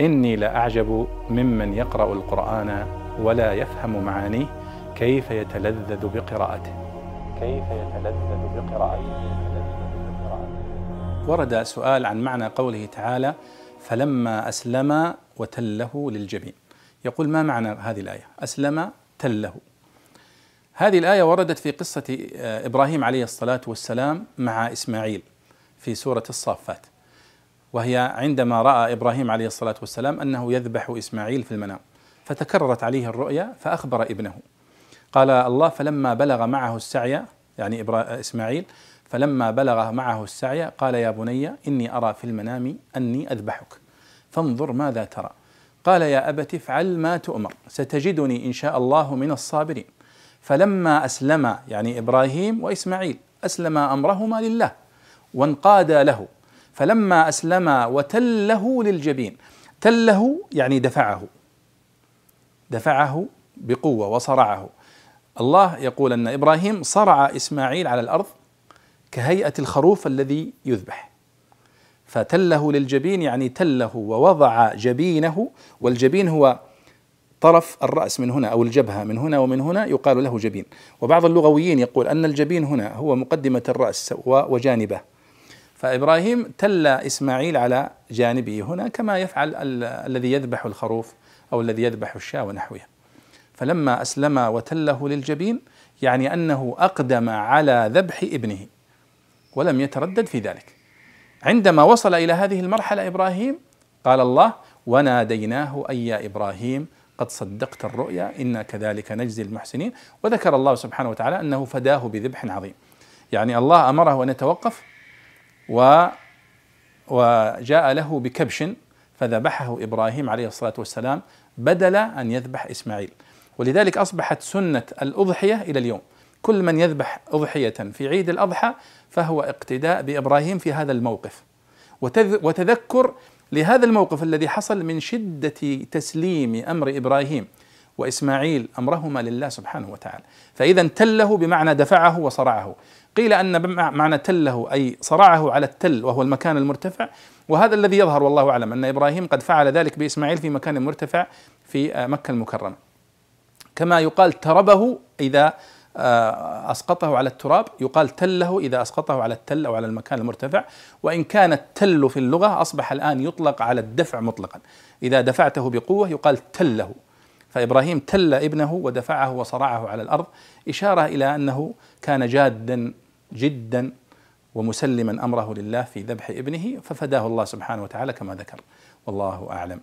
إني لأعجب ممن يقرأ القرآن ولا يفهم معانيه كيف يتلذذ بقراءته. كيف يتلذذ بقراءته. ورد سؤال عن معنى قوله تعالى فلما أسلم وتله للجبين يقول ما معنى هذه الآية؟ أسلم تله هذه الآية وردت في قصة إبراهيم عليه الصلاة والسلام مع إسماعيل في سورة الصافات. وهي عندما رأى إبراهيم عليه الصلاة والسلام أنه يذبح إسماعيل في المنام فتكررت عليه الرؤيا فأخبر ابنه. قال الله فلما بلغ معه السعي يعني إسماعيل فلما بلغ معه السعي قال يا بني إني أرى في المنام أني أذبحك فانظر ماذا ترى. قال يا أبت افعل ما تؤمر ستجدني إن شاء الله من الصابرين. فلما أسلم يعني إبراهيم وإسماعيل أسلم أمرهما لله وانقادا له فلما أسلم وتله للجبين تله يعني دفعه دفعه بقوة وصرعه. الله يقول أن إبراهيم صرع إسماعيل على الأرض كهيئة الخروف الذي يذبح. فتله للجبين يعني تله ووضع جبينه والجبين هو طرف الرأس من هنا أو الجبهة من هنا ومن هنا يقال له جبين. وبعض اللغويين يقول أن الجبين هنا هو مقدمة الرأس وجانبه. فإبراهيم تل إسماعيل على جانبه هنا كما يفعل الذي يذبح الخروف أو الذي يذبح الشاة ونحوها فلما أسلم وتله للجبين يعني أنه أقدم على ذبح ابنه ولم يتردد في ذلك. عندما وصل إلى هذه المرحلة إبراهيم قال الله وناديناه أي يا إبراهيم قد صدقت الرؤيا إنا كذلك نجزي المحسنين. وذكر الله سبحانه وتعالى أنه فداه بذبح عظيم. يعني الله أمره أن يتوقف و وجاء له بكبش فذبحه إبراهيم عليه الصلاة والسلام بدل أن يذبح إسماعيل. ولذلك أصبحت سنة الأضحية إلى اليوم. كل من يذبح أضحية في عيد الأضحى فهو اقتداء بإبراهيم في هذا الموقف. وتذكر لهذا الموقف الذي حصل من شدة تسليم أمر إبراهيم. وإسماعيل أمرهما لله سبحانه وتعالى. فإذا تله بمعنى دفعه وصرعه. قيل أن معنى تله أي صرعه على التل وهو المكان المرتفع. وهذا الذي يظهر والله أعلم أن إبراهيم قد فعل ذلك بإسماعيل في مكان مرتفع في مكة المكرمة. كما يقال تربه إذا آه، أسقطه على التراب. يقال تله إذا أسقطه على التل أو على المكان المرتفع. وإن كان التل في اللغة أصبح الآن يطلق على الدفع مطلقا. إذا دفعته بقوة يقال تله. فإبراهيم تل ابنه ودفعه وصرعه على الأرض إشارة إلى أنه كان جادا جدا ومسلما أمره لله في ذبح ابنه ففداه الله سبحانه وتعالى كما ذكر. والله أعلم.